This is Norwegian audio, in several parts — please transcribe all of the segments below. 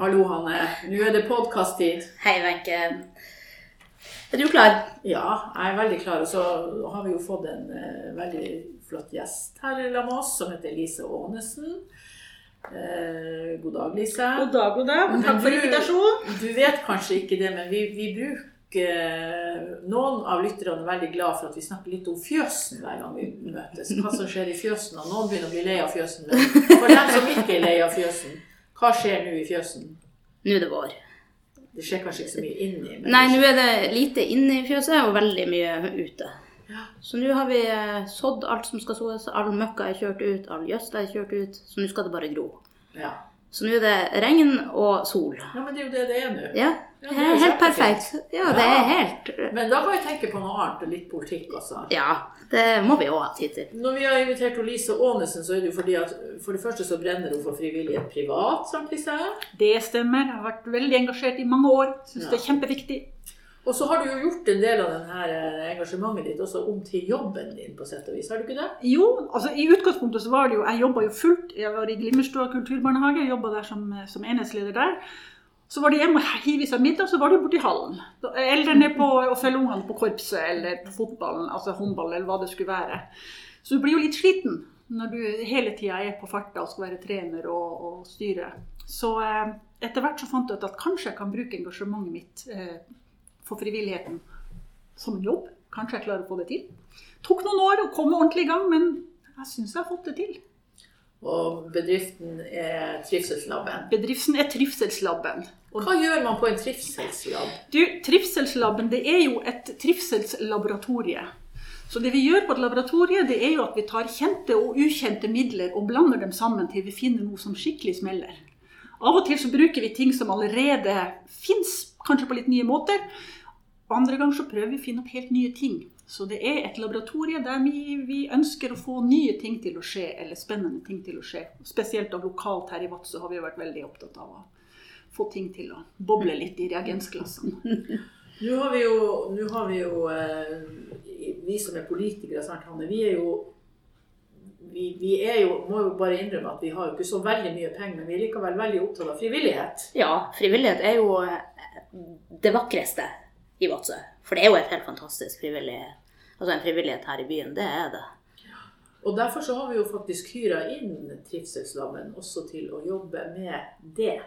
Hallo, Hanne. Nå er det podkast-tid. Hei, Wenche. Er du klar? Ja, jeg er veldig klar. Og så har vi jo fått en uh, veldig flott gjest her sammen med oss, som heter Lise Aanesen. Uh, god dag, Lise. God dag, god dag. Men Takk for invitasjonen. Du vet kanskje ikke det, men vi, vi bruker Noen av lytterne er veldig glad for at vi snakker litt om fjøsen hver gang vi møtes. Hva som skjer i fjøsen. Og noen begynner å bli lei av fjøsen. Men for dem som ikke er lei av fjøsen, hva skjer nå i fjøsen? Nå er det vår. Det skjer kanskje ikke så mye inni. Nei, nå er det lite inne i fjøset og veldig mye ute. Ja. Så nå har vi eh, sådd alt som skal sås, all møkka er kjørt ut, all gjødsel er kjørt ut, så nå skal det bare gro. Ja. Så nå er det regn og sol. ja, men det er jo det det er nå. Ja, Ja, det er helt perfekt. Ja, det Ja. er helt Men da kan vi tenke på noe annet og litt politikk også. Ja, det må vi òg ha tid til. Når vi har invitert Lise Aanesen, så er det jo fordi at for det første så brenner hun for frivillighet privat, sant Lise? Det stemmer. Jeg har vært veldig engasjert i mange år. Syns Ja. det er kjempeviktig. Og så har du jo gjort en del av denne eh, engasjementet ditt også om til jobben din, på sett og vis. Har du ikke det? Jo, altså i utgangspunktet så var det jo Jeg jobba jo fullt. Jeg var i Glimmerstua kulturbarnehage. Jobba der som, som enhetsleder der. Så var det hjemme og hive seg middag, så var det borti hallen. Eller ned på å følge ungene på korpset eller på fotballen, altså håndball eller hva det skulle være. Så du blir jo litt sliten når du hele tida er på farta og skal være trener og, og styre. Så eh, etter hvert så fant jeg ut at kanskje jeg kan bruke engasjementet mitt eh, for frivilligheten som en jobb. Kanskje jeg klarer å få det til. Tok noen år å komme ordentlig i gang, men jeg syns jeg har fått det til. Og bedriften er Trivselslabben. Bedriften er Trivselslabben. Og Hva gjør man på en trivselslab? du, Trivselslabben det er jo et trivselslaboratorie. Så det vi gjør på et laboratorie, det er jo at vi tar kjente og ukjente midler og blander dem sammen til vi finner noe som skikkelig smeller. Av og til så bruker vi ting som allerede fins, kanskje på litt nye måter. Andre ganger så prøver vi å finne opp helt nye ting. Så det er et laboratorie der vi, vi ønsker å få nye ting til å skje, eller spennende ting til å skje. Spesielt av lokalt her i Vadsø har vi vært veldig opptatt av å få ting til å boble litt i reagensglassene. Nå har vi jo, har vi, jo eh, vi som er politikere, sant, Hanne, vi er jo vi, vi er jo, må jo bare innrømme at vi har jo ikke så veldig mye penger, men vi er likevel veldig opptatt av frivillighet. Ja, frivillighet er jo eh, det vakreste i Vadsø. For det er jo et helt fantastisk frivillighet. Altså en frivillighet her i byen, det er det. Og derfor så har vi jo faktisk hyra inn Trivselslabben også til å jobbe med det.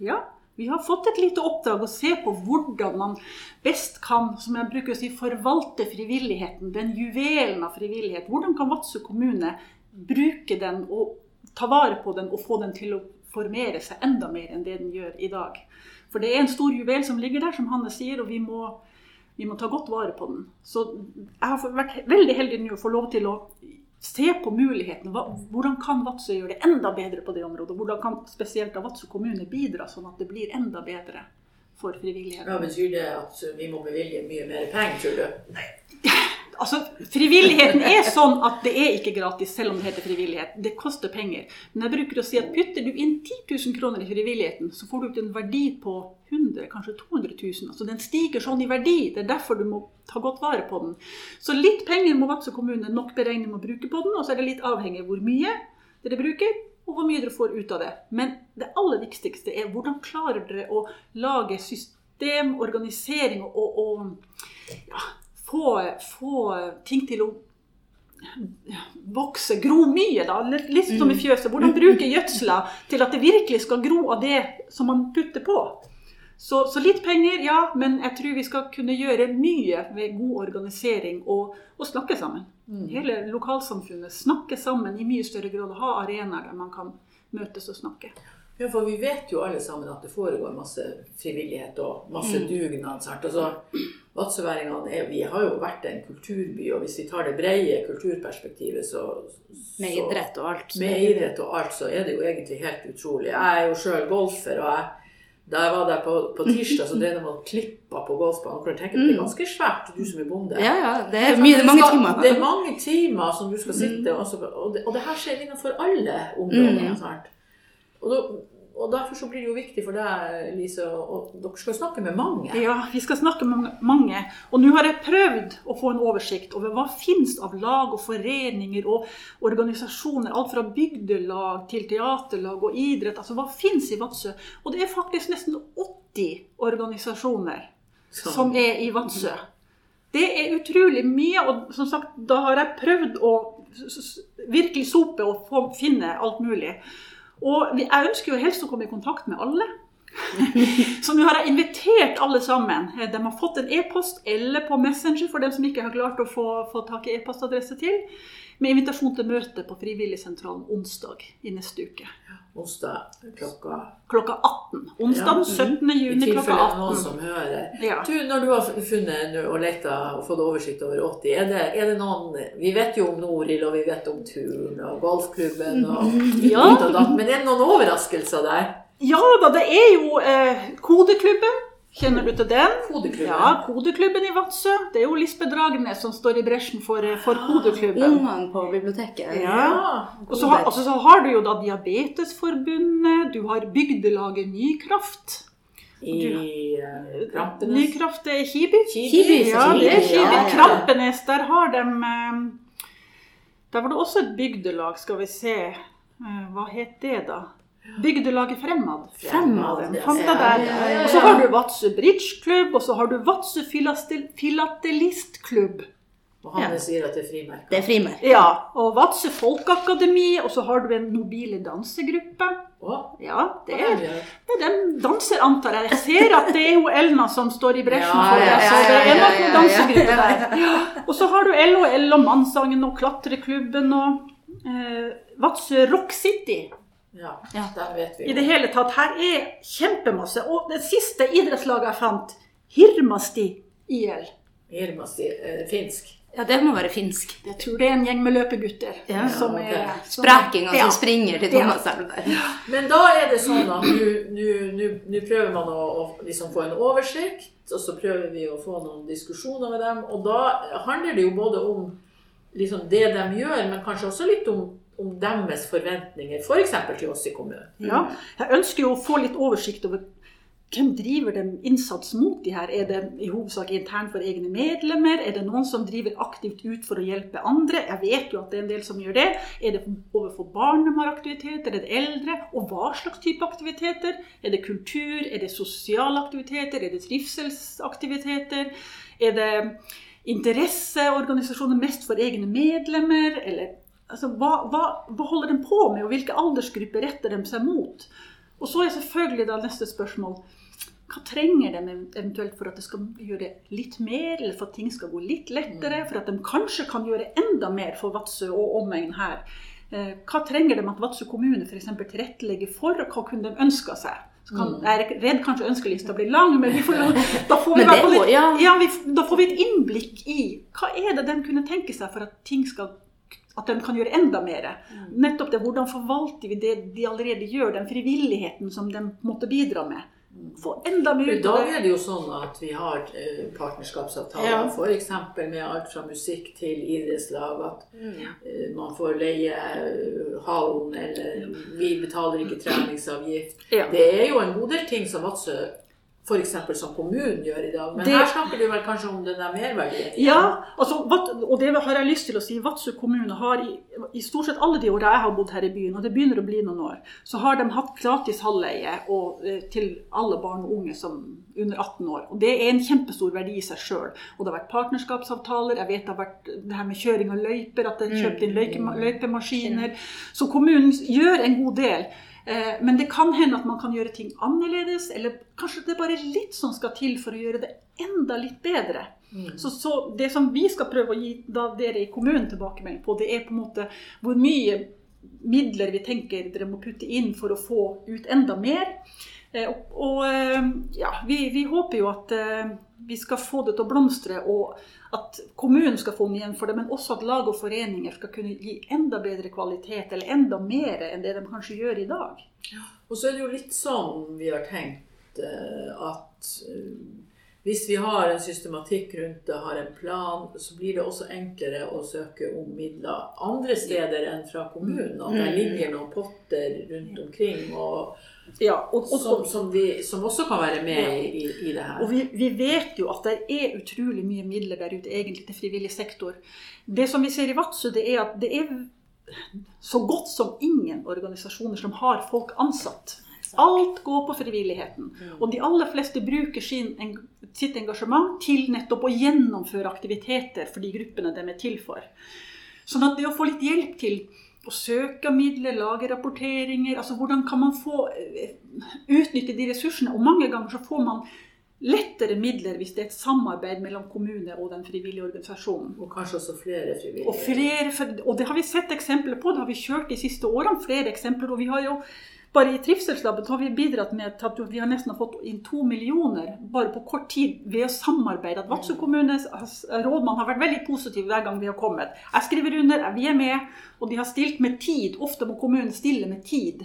Ja, vi har fått et lite oppdrag å se på hvordan man best kan, som jeg bruker å si, forvalte frivilligheten, den juvelen av frivillighet. Hvordan kan Vadsø kommune bruke den og ta vare på den og få den til å formere seg enda mer enn det den gjør i dag. For det er en stor juvel som ligger der, som Hanne sier, og vi må, vi må ta godt vare på den. Så jeg har vært veldig heldig nå å få lov til å se på mulighetene. Hvordan kan Vadsø gjøre det enda bedre på det området? Hvordan kan spesielt da Vadsø kommune bidra sånn at det blir enda bedre for frivilligheten? Ja, Betyr det at vi må bevilge mye mer penger, tror du? Altså, Frivilligheten er sånn at det er ikke gratis, selv om det heter frivillighet. Det koster penger. Men jeg bruker å si at putter du inn 10 000 kroner i frivilligheten, så får du ut en verdi på 100 kanskje 200 000. Altså Den stiger sånn i verdi. Det er derfor du må ta godt vare på den. Så litt penger må Vadsø kommune nok beregne med å bruke på den, og så er det litt avhengig av hvor mye dere bruker, og hvor mye dere får ut av det. Men det aller viktigste er hvordan klarer dere å lage system, organisering og, og ja, få, få ting til å vokse, gro mye, da. Litt som i fjøset. Hvordan bruke gjødsla til at det virkelig skal gro av det som man putter på. Så, så litt penger, ja, men jeg tror vi skal kunne gjøre mye ved god organisering og, og snakke sammen. Hele lokalsamfunnet snakke sammen i mye større grad ha arenaer der man kan møtes og snakke. Ja, for vi vet jo alle sammen at det foregår masse frivillighet og masse dugnad. sant? Altså, Vadsøværingene vi har jo vært en kulturby, og hvis vi tar det brede kulturperspektivet, så, så Med idrett og alt. Med idrett og alt, så er det jo egentlig helt utrolig. Jeg er jo sjøl golfer, og jeg, da jeg var der på, på tirsdag, så drev de og klippa på golfbanen. Og jeg tenker, Det er ganske svært, du som er bonde. Ja, ja. Det er mye, det er mange timer. Det er mange timer som du skal sitte og, så, og, det, og det her skjer innenfor alle områder. Mm. Og, da, og derfor så blir det jo viktig for deg, Lise, og dere skal snakke med mange. Ja, vi skal snakke med mange. Og nå har jeg prøvd å få en oversikt over hva finnes av lag og foreninger og organisasjoner. Alt fra bygdelag til teaterlag og idrett. Altså hva finnes i Vadsø? Og det er faktisk nesten 80 organisasjoner så. som er i Vadsø. Det er utrolig mye, og som sagt, da har jeg prøvd å virkelig sope og finne alt mulig. Og jeg ønsker jo helst å komme i kontakt med alle. Så nå har jeg invitert alle sammen. De har fått en e-post eller på Messenger for dem som ikke har klart å få, få tak i e-postadresse til, med invitasjon til møte på Frivilligsentralen onsdag i neste uke. Onsdag klokka Klokka 18. Onsdag den 17. I juni klokka tilfelle det er noen som hører. Ja. Du, når du har funnet og leta og fått oversikt over 80, er det, er det noen Vi vet jo om Norild, og vi vet om Turn og golfklubben og Ja. og men er det noen overraskelser der? Ja da, det er jo eh, Kodeklubben. Kjenner du til den? Kodeklubben? Ja, Kodeklubben i Vadsø. Det er jo Lisbeth Dragnes som står i bresjen for, eh, for Kodeklubben. Ungene på biblioteket. Ja. Og så har, altså, så har du jo da Diabetesforbundet, du har Bygdelaget Nykraft. I uh, Krampenes? Nykraft er Kibi. Kibi. Ja, det er Kibi. Ja, ja. Krampenes, der har de eh, Der var det også et bygdelag, skal vi se. Hva het det, da? Bygdelaget Fremad. Fremad, fant jeg der. Og så har du Vadsø Bridgeklubb, og så har du Vadsø Filatelistklubb. Og han sier at det er frimerker. Det er frimerker. Ja, og Vadsø Folkeakademi, og så har du en mobile dansegruppe. Å, Ja, det er, det er den danser, antar jeg. Jeg ser at det er jo Elna som står i bresjen for det, så det er nok noen ja, dansegruppe der. Og så har du LHL og Mannsangen og Klatreklubben og eh, Vadsø Rock City. Ja, Ja. der vet vi. I det hele tatt, her er kjempemasse. Og det siste idrettslaget jeg fant, Hirmasti IL. hirmasti, er eh, finsk. Ja, det må være finsk. Jeg tror det er en gjeng med løpegutter. Ja, som er, som, Sprekinger Ja. som springer til Thomas Elv der. Men da er det sånn at nå prøver man å, å liksom få en oversikt, og så prøver vi å få noen diskusjoner med dem. Og da handler det jo både om liksom det de gjør, men kanskje også litt om, om deres forventninger, f.eks. til oss i kommunen. Ja, jeg ønsker jo å få litt oversikt over hvem driver dem innsats mot de her. Er det i hovedsak internt for egne medlemmer? Er det noen som driver aktivt ut for å hjelpe andre? Jeg vet jo at det er en del som gjør det. Er det overfor barn de har aktiviteter? Er det eldre? Og hva slags type aktiviteter? Er det kultur? Er det sosiale aktiviteter? Er det trivselsaktiviteter? Er det interesseorganisasjoner mest for egne medlemmer? Eller altså, hva, hva, hva holder de på med, og hvilke aldersgrupper retter de seg mot? Og så er selvfølgelig da neste spørsmål hva trenger de eventuelt for at det skal gjøre litt mer, eller for at ting skal gå litt lettere? For at de kanskje kan gjøre enda mer for Vadsø og omegn her. Eh, Hva trenger de at Vadsø kommune f.eks. tilrettelegger for, og hva kunne de ønska seg? Så kan, jeg er redd kanskje ønskelista blir lang, men får, da, får ja, vi, da får vi et innblikk i hva er det de kunne tenke seg for at ting skal at de kan gjøre enda mer. Nettopp det, Hvordan forvalter vi det de allerede gjør, den frivilligheten som de måtte bidra med? Få enda mer ut av dag det. er det jo sånn at vi har eh, partnerskapsavtaler, Ja. f.eks. med alt fra musikk til idrettslag. At eh, man får leie eh, hallen, eller vi betaler ikke treningsavgift. Ja. Det er jo en god del ting som Vadsø f.eks. som kommunen gjør i dag. Men Det- her snakker du vel kanskje om den der merverdien? Ja, altså, og det har jeg lyst til å si. Vadsø kommune har i, i stort sett alle de åra jeg har bodd her i byen, og det begynner å bli noen år, så har de hatt gratis halvleie og, eh, til alle barn og unge som under 18 år. Og Det er en kjempestor verdi i seg sjøl. Og det har vært partnerskapsavtaler, jeg vet det har vært det her med kjøring av løyper, at det er kjøpt inn løypemaskiner. Så kommunen gjør en god del. Eh, Men det kan hende at man kan gjøre ting annerledes, eller kanskje det er bare litt som skal til for å gjøre det enda litt bedre. Så, så det som vi skal prøve å gi dere i kommunen tilbakemelding på, det er på en måte hvor mye midler vi tenker dere må putte inn for å få ut enda mer. Eh, Og, og eh, ja, vi, vi håper jo at vi skal få det til å blomstre, og at kommunen skal få den igjen for det, men også at lag og foreninger skal kunne gi enda bedre kvalitet, eller enda mer enn det de kanskje gjør i dag. Og så er det jo litt sånn vi har tenkt eh, at eh, hvis vi har en systematikk rundt det, har en plan, så blir det også enklere å søke om midler andre steder enn fra kommunen. At det ligger noen potter rundt omkring. Og, Ja, og, og, som, som, vi, som også kan være med i, i, i det her. Og vi, vi, vet jo at det er utrolig mye midler der ute egentlig til frivillig sektor. Det som vi ser i Vadsø, det er at det er så godt som ingen organisasjoner som har folk ansatt. Alt går på frivilligheten. Og de aller fleste bruker sin, sitt engasjement til nettopp å gjennomføre aktiviteter for de gruppene de er til for. Sånn at det å få litt hjelp til å søke midler, lage rapporteringer altså Hvordan kan man få eh, utnytte de ressursene? Og mange ganger så får man lettere midler hvis det er et samarbeid mellom kommune og den frivillige organisasjonen. Og kanskje også flere frivillige. Og, flere, og det har vi sett eksempler på. Det har vi kjørt de siste årene. flere eksempler, og vi har jo bare i Trivselslaben har vi bidratt med at vi har nesten fått inn to millioner bare på kort tid ved å samarbeide. At Vadsø kommunes rådmann har vært veldig positiv hver gang vi har kommet. Jeg skriver under, vi er med, og de har stilt med tid. Ofte må kommunen stille med tid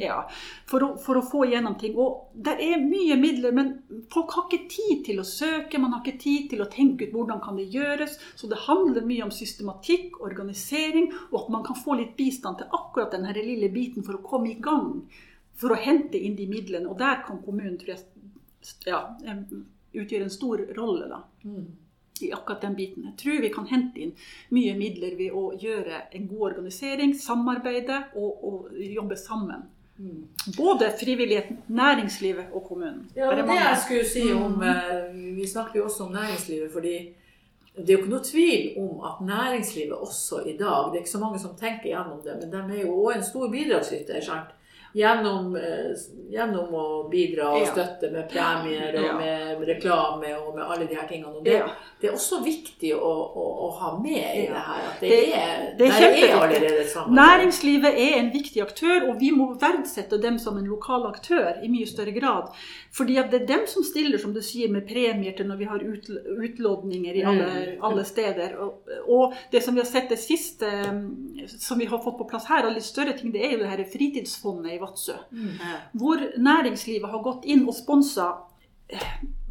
ja, for, å, for, å, få igjennom ting. Og det er mye midler, men folk har ikke tid til å søke. Man har ikke tid til å tenke ut hvordan kan det gjøres. Så det handler mye om systematikk, organisering, og at man kan få litt bistand til akkurat denne lille biten for å komme i gang for å hente inn de midlene. Og der kan kommunen tror jeg, ja, utgjøre en stor rolle. da. Mm. I akkurat den biten. Jeg tror vi kan hente inn mye midler ved å gjøre en god organisering, samarbeide og, og jobbe sammen. Mm. Både frivilligheten, næringslivet og kommunen. Ja, det, det jeg skulle si om mm. Eh, vi snakker jo også om næringslivet. fordi det er jo ikke noe tvil om at næringslivet også i dag Det er ikke så mange som tenker gjennom det, men de er jo òg en stor bidragsyter. Sant? Gjennom, eh, gjennom, å bidra og støtte med premier og med reklame og med alle de her tingene. Det, det er også viktig å, å, å, ha med i det her. At det, det er, det er, er allerede samarbeid. Næringslivet er en viktig aktør, og vi må verdsette dem som en lokal aktør i mye større grad. Fordi det er dem som stiller, som du sier, med premier til når vi har ut, utlodninger i alle, mm. alle steder. Og, og, det som vi har sett det siste, som vi har fått på plass her, og litt større ting, det er jo det her fritidsfondet i Vadsø. Mm. Hvor næringslivet har gått inn og sponsa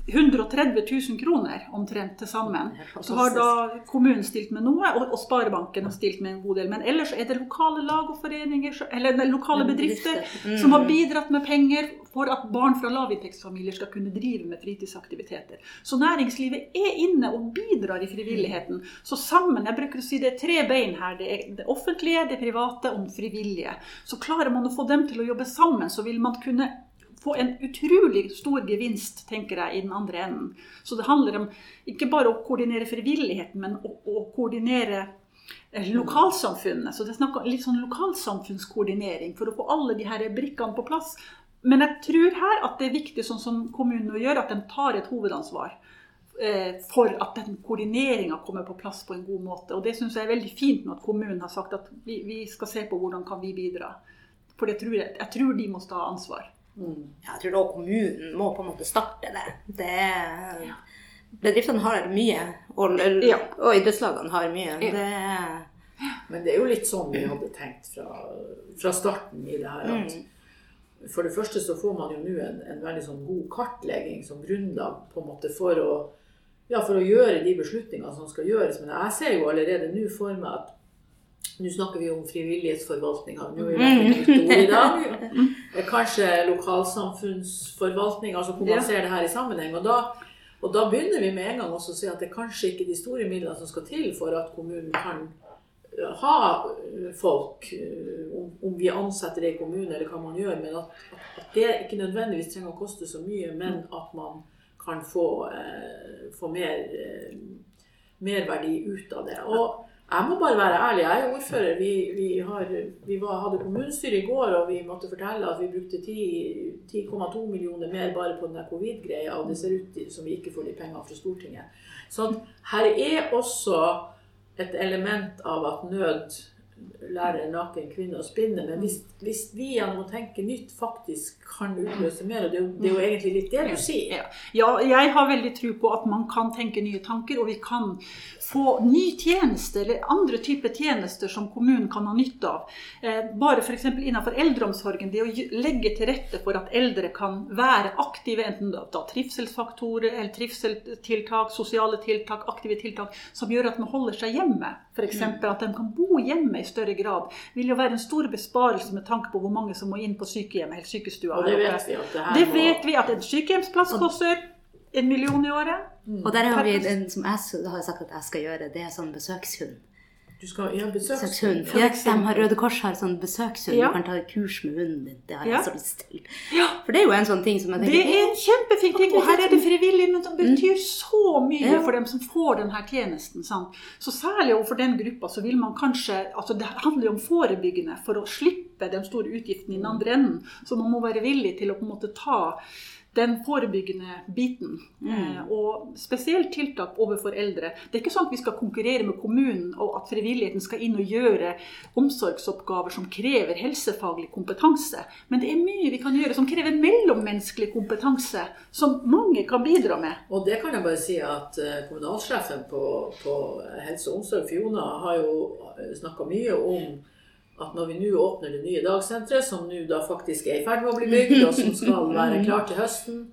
130 000 kroner omtrent til sammen. Så har da kommunen stilt med noe, og, Sparebanken har stilt med en god del. Men ellers er det lokale lag og foreninger, eller lokale bedrifter mm. som har bidratt med penger for at barn fra lavinntektsfamilier skal kunne drive med fritidsaktiviteter. Så næringslivet er inne og bidrar i frivilligheten. Så sammen, jeg bruker å si det er tre bein her. Det er det offentlige, det private og det frivillige. Så klarer man å få dem til å jobbe sammen, så vil man kunne få en utrolig stor gevinst, tenker jeg, i den andre enden. Så det handler om ikke bare å koordinere frivilligheten, men å, å koordinere eh, lokalsamfunnet. Så det er litt sånn lokalsamfunnskoordinering for å få alle de her brikkene på plass. Men jeg tror her at det er viktig, sånn som kommunen gjør, at de tar et hovedansvar eh, for at den koordineringa kommer på plass på en god måte. Og det syns jeg er veldig fint med at kommunen har sagt at vi, vi skal se på hvordan kan vi bidra. For tror jeg, jeg tror de må ta ansvar. Mm. Jeg tror da kommunen må på en måte starte det. det bedriftene har mye, og, ja. og idrettslagene har mye. Ja. Det, Men det er jo litt sånn vi hadde tenkt fra, fra starten i det her. at mm. For det første så får man jo nå en, en, veldig sånn god kartlegging som grunnlag på en måte for å, ja, for å gjøre de beslutningene som skal gjøres. Men jeg ser jo allerede nå for meg at nå snakker vi om frivillighetsforvaltninga. Nå er det mm. i dag. Kanskje lokalsamfunnsforvaltning, altså hvor man ser det her i sammenheng. Og da, og da begynner vi med en gang også å si at det er kanskje ikke de store midlene som skal til for at kommunen kan ha folk, om vi ansetter det i kommunen eller hva man gjør, men at, at det ikke nødvendigvis trenger å koste så mye, men at man kan få, eh, få mer, eh, merverdi ut av det. Og jeg må bare være ærlig. Jeg er ordfører. Vi, vi, har, vi var, hadde kommunestyre i går, og vi måtte fortelle at vi brukte 10,2 millioner mer bare på den covid-greia. Og det ser ut som vi ikke får de pengene fra Stortinget. Så her er også et element av at nød lære en naken kvinne å spinne. Men hvis, hvis, vi gjennom å tenke nytt faktisk kan utløse mer, og det det er jo egentlig litt det du sier. Ja, jeg har veldig tro på at man kan tenke nye tanker, og vi kan få ny tjeneste eller andre typer tjenester som kommunen kan ha nytte av. Eh, bare f.eks. innenfor eldreomsorgen. Det å legge til rette for at eldre kan være aktive, enten da trivselsfaktorer eller trivseltiltak, sosiale tiltak, aktive tiltak, som gjør at man holder seg hjemme. F.eks. at de kan bo hjemme i større grad, vil jo være en stor besparelse med tanke på hvor mange som må inn på sykehjem eller sykestua. Og det vet vi at det her Det må- vet vi at en sykehjemsplass koster en million i året. Og der har vi en den som jeg har sagt at jeg skal gjøre, det er sånn besøkshund. Du skal ja, besøkshund. Ja, de har Røde Kors har sånn besøkshund. Ja. Du kan ta et kurs med hunden din. Det har jeg Ja. så lyst til. Ja. For det er jo en sånn ting som jeg tenker Det er en kjempefin ting, og her er det frivillig, men det betyr så mye for dem som får denne tjenesten. Sant? Så særlig overfor den gruppa så vil man kanskje altså Det handler jo om forebyggende for å slippe de store utgiftene i den andre enden. Så man må være villig til å på en måte ta den forebyggende biten. Mm. og spesielt tiltak overfor eldre. Det er ikke sånn at vi skal konkurrere med kommunen, og at frivilligheten skal inn og gjøre omsorgsoppgaver som krever helsefaglig kompetanse. Men det er mye vi kan gjøre som krever mellommenneskelig kompetanse, som mange kan bidra med. Og det kan jeg bare si at eh, kommunalsjefen på, på helse og omsorg, Fiona, har jo snakka mye om at når vi nå åpner det nye dagsenteret, som nå da faktisk er i ferd med å bli bygd, og som skal være klart til høsten,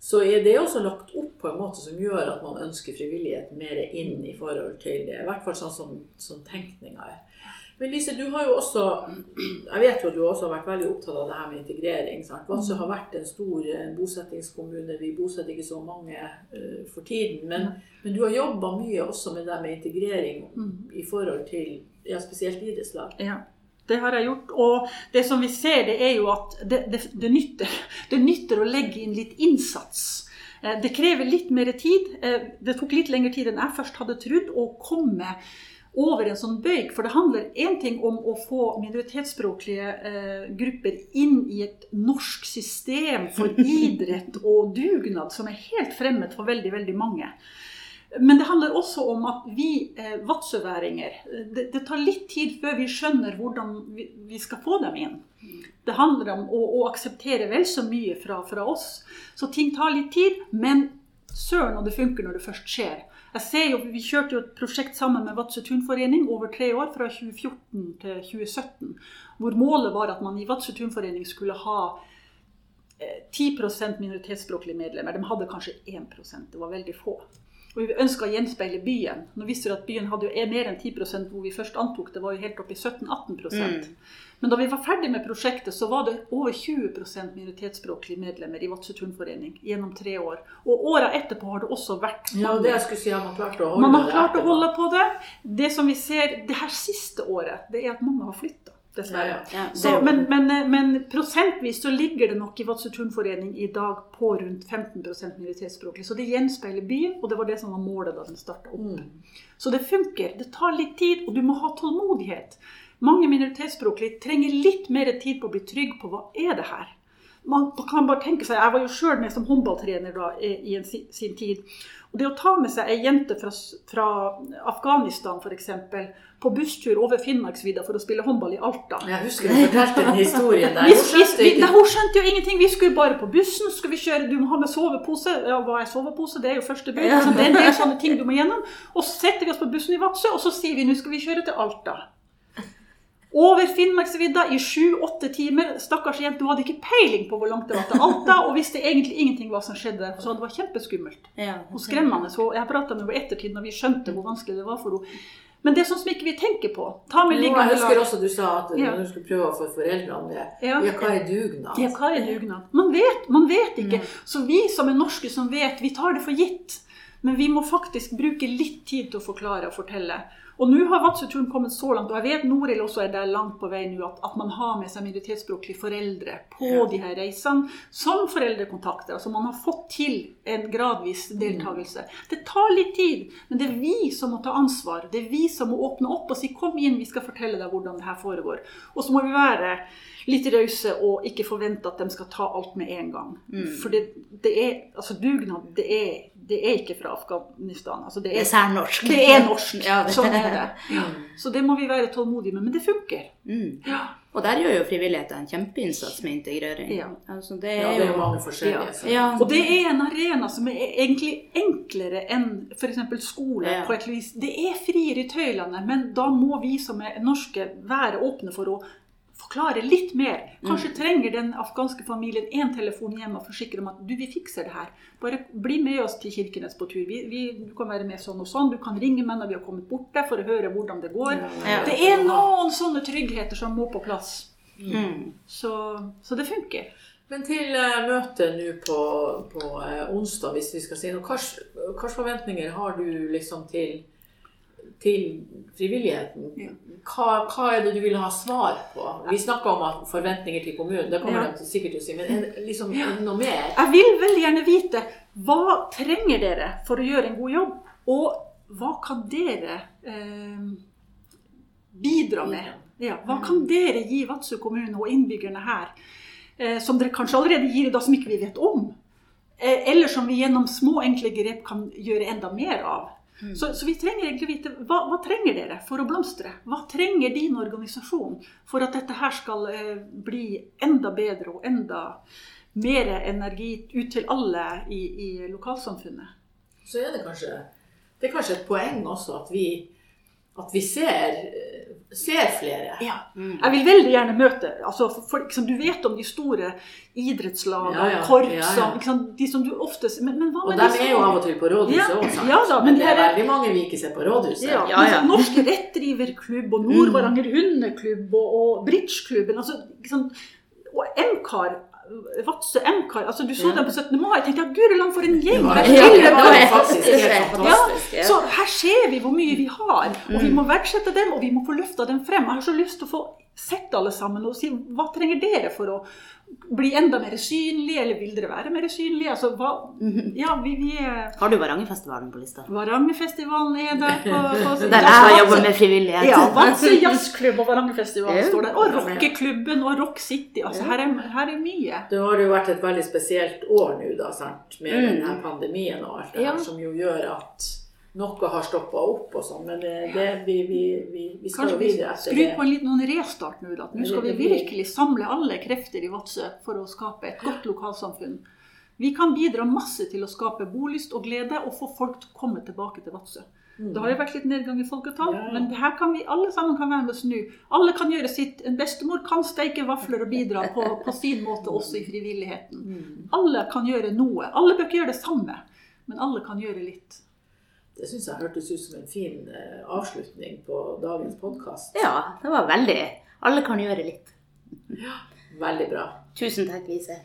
så er det også lagt opp på en måte som gjør at man ønsker frivillighet mer inn i forhold til det. I hvert fall sånn som, som tenkninga er. Men Lise, du har jo også Jeg vet jo at du også har vært veldig opptatt av det her med integrering. sant? Vadsø har vært en stor bosettingskommune. Vi bosetter ikke så mange uh, for tiden. Men, men du har jobba mye også med det med integrering i forhold til ja, spesielt idrettslag. Ja, det har jeg gjort. Og det som vi ser, det er jo at det, det, det, nytter. det nytter å legge inn litt innsats. Eh, Det krever litt mer tid. Eh, Det tok litt lengre tid enn jeg først hadde trodd å komme over en sånn bøyg. For det handler én ting om å få minoritetsspråklige eh, grupper inn i et norsk system for idrett og dugnad som er helt fremmed for veldig, veldig mange. Men det handler også om at vi eh, vadsøværinger det, det tar litt tid før vi skjønner hvordan vi, vi skal få dem inn. Det handler om å, å akseptere vel så mye fra, fra oss. Så ting tar litt tid, men søren og det funker når det først skjer. Jeg ser jo, Vi kjørte jo et prosjekt sammen med Vadsø turnforening over tre år, fra 2014 til 2017. Hvor målet var at man i Vadsø turnforening skulle ha eh, 10% minoritetsspråklige medlemmer. De hadde kanskje 1% det var veldig få. Og vi ønska å gjenspeile byen. Nå visste vi at byen hadde jo er mer enn 10% hvor vi først antok. Det var jo helt oppi i 17-18 mm. Men da vi var ferdig med prosjektet, så var det over 20% minoritetsspråklige medlemmer i Vadsø turnforening gjennom tre år. Og åra etterpå har det også vært Ja, det jeg skulle si, har man klart å holde man har klart å holde på det. Det som vi ser det her siste året, det er at mange har flytta. Dessverre. Ja. Så, men, men, men prosentvis så ligger det nok i Vadsø turnforening i dag på rundt 15% minoritetsspråklig. Så det gjenspeiler byen, og det var det som var målet da den starta opp. Mm. Så det funker. Det tar litt tid, og du må ha tålmodighet. Mange minoritetsspråklige trenger litt mer tid på å bli trygg på hva er det her. Man kan bare tenke seg, Jeg var jo sjøl med som håndballtrener da, i en, sin tid. Og Det å ta med seg ei jente fra, fra Afghanistan f.eks. på busstur over Finnmarksvidda for å spille håndball i Alta Jeg husker du fortalte den historien der. Hun skjønte vi, nei, hun skjønte jo ingenting. Vi skulle bare på bussen. Skal vi kjøre, Du må ha med sovepose. Ja, hva er sovepose? Det er jo første bud. Ja. Så det er en del sånne ting du må gjennom. Og så setter vi oss på bussen i Vadsø, og så sier vi nå skal vi kjøre til Alta. Over Finnmarksvidda i sju-åtte timer. Stakkars jente, hun hadde ikke peiling på hvor langt det var til Alta, og visste egentlig ingenting hva som skjedde der. Så det var kjempeskummelt og skremmende. Så jeg prata med henne i ettertid når vi skjønte hvor vanskelig det var for henne. Men det er sånn som ikke vi tenker på. Ta med Jo, jeg husker også du sa at Ja. når du skulle prøve å få foreldrene med Ja. Ja, hva er dugnad? Ja, hva er dugnad? Man vet, man vet ikke. Så vi som er norske som vet, vi tar det for gitt. Men vi må faktisk bruke litt tid til å forklare og fortelle. Og nå har Vadsø-turen kommet så langt, og jeg vet Noril også er der langt på vei nå, at, at man har med seg minoritetsspråklige foreldre på Ja. de her reisene som foreldrekontakter. Altså man har fått til en gradvis deltakelse. Det tar litt tid, men det er vi som må ta ansvar. Det er vi som må åpne opp og si 'kom inn, vi skal fortelle deg hvordan det her foregår'. Og så må vi være litt rause og ikke forvente at de skal ta alt med en gang. For det, det er, altså dugnad, det er, det er ikke fra Afghanistan. Altså det Det er er særnorsk. det er norsk. Ja, det- Sånn er det. Så det må vi være tålmodige med. Men det funker. Mm. Ja. Og der gjør jo frivilligheten en kjempeinnsats med integrering. Ja. Altså, det Ja, er det er jo mange forskjellige. Ja. Ja. Og det er en arena som er egentlig enklere enn f.eks. skole. Ja. på et vis. Det er friere i tøylene, men da må vi som er norske være åpne for å forklare litt mer. Kanskje trenger den afghanske familien én telefon hjem og forsikre om at du, vi fikser det her. Bare bli med oss til Kirkenes på tur. Vi, vi, du kan være med sånn og sånn. Du kan ringe meg når vi har kommet bort der for å høre hvordan det går. Ja. Det er noen sånne tryggheter som må på plass. Mm. Så, så det funker. Men til eh, møtet nå på, på eh, onsdag, hvis vi skal si noe, hvilke forventninger har du liksom til, til frivilligheten? Ja. Hva, hva er det du vil ha svar på? Vi snakka om forventninger til kommunen, det kommer Ja. de sikkert til å si, men er det liksom noe mer? Jeg vil veldig gjerne vite hva trenger dere for å gjøre en god jobb, og hva kan dere eh, bidra med? Ja, hva kan dere gi Vadsø kommune og innbyggerne her, eh, som dere kanskje allerede gir i dag, som ikke vi vet om? Eh, eller som vi gjennom små, enkle grep kan gjøre enda mer av. Så, så vi trenger egentlig vite hva, hva trenger dere for å blomstre? Hva trenger din organisasjon for at dette her skal eh, bli enda bedre og enda mer energi ut til alle i, i lokalsamfunnet? Så er det kanskje det er kanskje et poeng også at vi, at vi ser, ser flere. Ja. Mm. Jeg vil veldig gjerne møte altså folk liksom, Du vet om de store idrettslagene, Ja, ja. korpsene Ja, ja. ikke? De som du ofte men, men hva Og med de de er jo av og til på rådhuset Ja, òg, sant? ja da, men men det er veldig mange vi ikke ser på rådhuset. Ja, Ja, ja. men så Norsk Rettdriverklubb og Nord-Varanger Hundeklubb og, og Bridgeklubben altså, ikke sant? Og MKAR. Vadsø MKAR. Altså, du så Ja. dem på 17. mai. Jeg tenkte ja, guri land, for en gjeng! Der ja, det var faktisk helt fantastisk. Ja. Så her ser vi hvor mye vi har, og vi Mm. må verdsette dem, og vi må få løfta dem frem. Jeg har så lyst til å få sett alle sammen og si hva trenger dere for å bli enda mer synlige, eller vil dere være mer synlige? Altså, hva, Mhm. ja, vi, vi er Har du Varangerfestivalen på lista? Varangerfestivalen er der. På, på, Der jeg har med frivillighet. Ja, Vadsø jazzklubb og Varangerfestivalen står der. Og rockeklubben og Rock City. Altså, her er, her er mye. Det har jo vært et veldig spesielt år nå, da, sant? med Mm. denne pandemien og alt det Ja. her, som jo gjør at noe har stoppa opp og sånn. Men det, det, vi, vi, vi, vi skal Kanskje vi videre etter skrur det. på en liten noen restart nå. At Nå skal vi virkelig samle alle krefter i Vadsø for å skape et godt lokalsamfunn. Vi kan bidra masse til å skape bolyst og glede og få folk til å komme tilbake til Vadsø. Mm. Det har jo vært litt nedgang i folketall, ja. men her kan vi alle sammen kan være med å snu. Alle kan gjøre sitt. En bestemor kan steike vafler og bidra på, på sin måte også i frivilligheten. Mm. Alle kan gjøre noe. Alle bør ikke gjøre det samme, men alle kan gjøre litt. Det syns jeg hørtes ut som en fin eh, avslutning på dagens podkast. Ja, det var veldig Alle kan gjøre litt. Ja, Veldig bra. Tusen takk, Lise.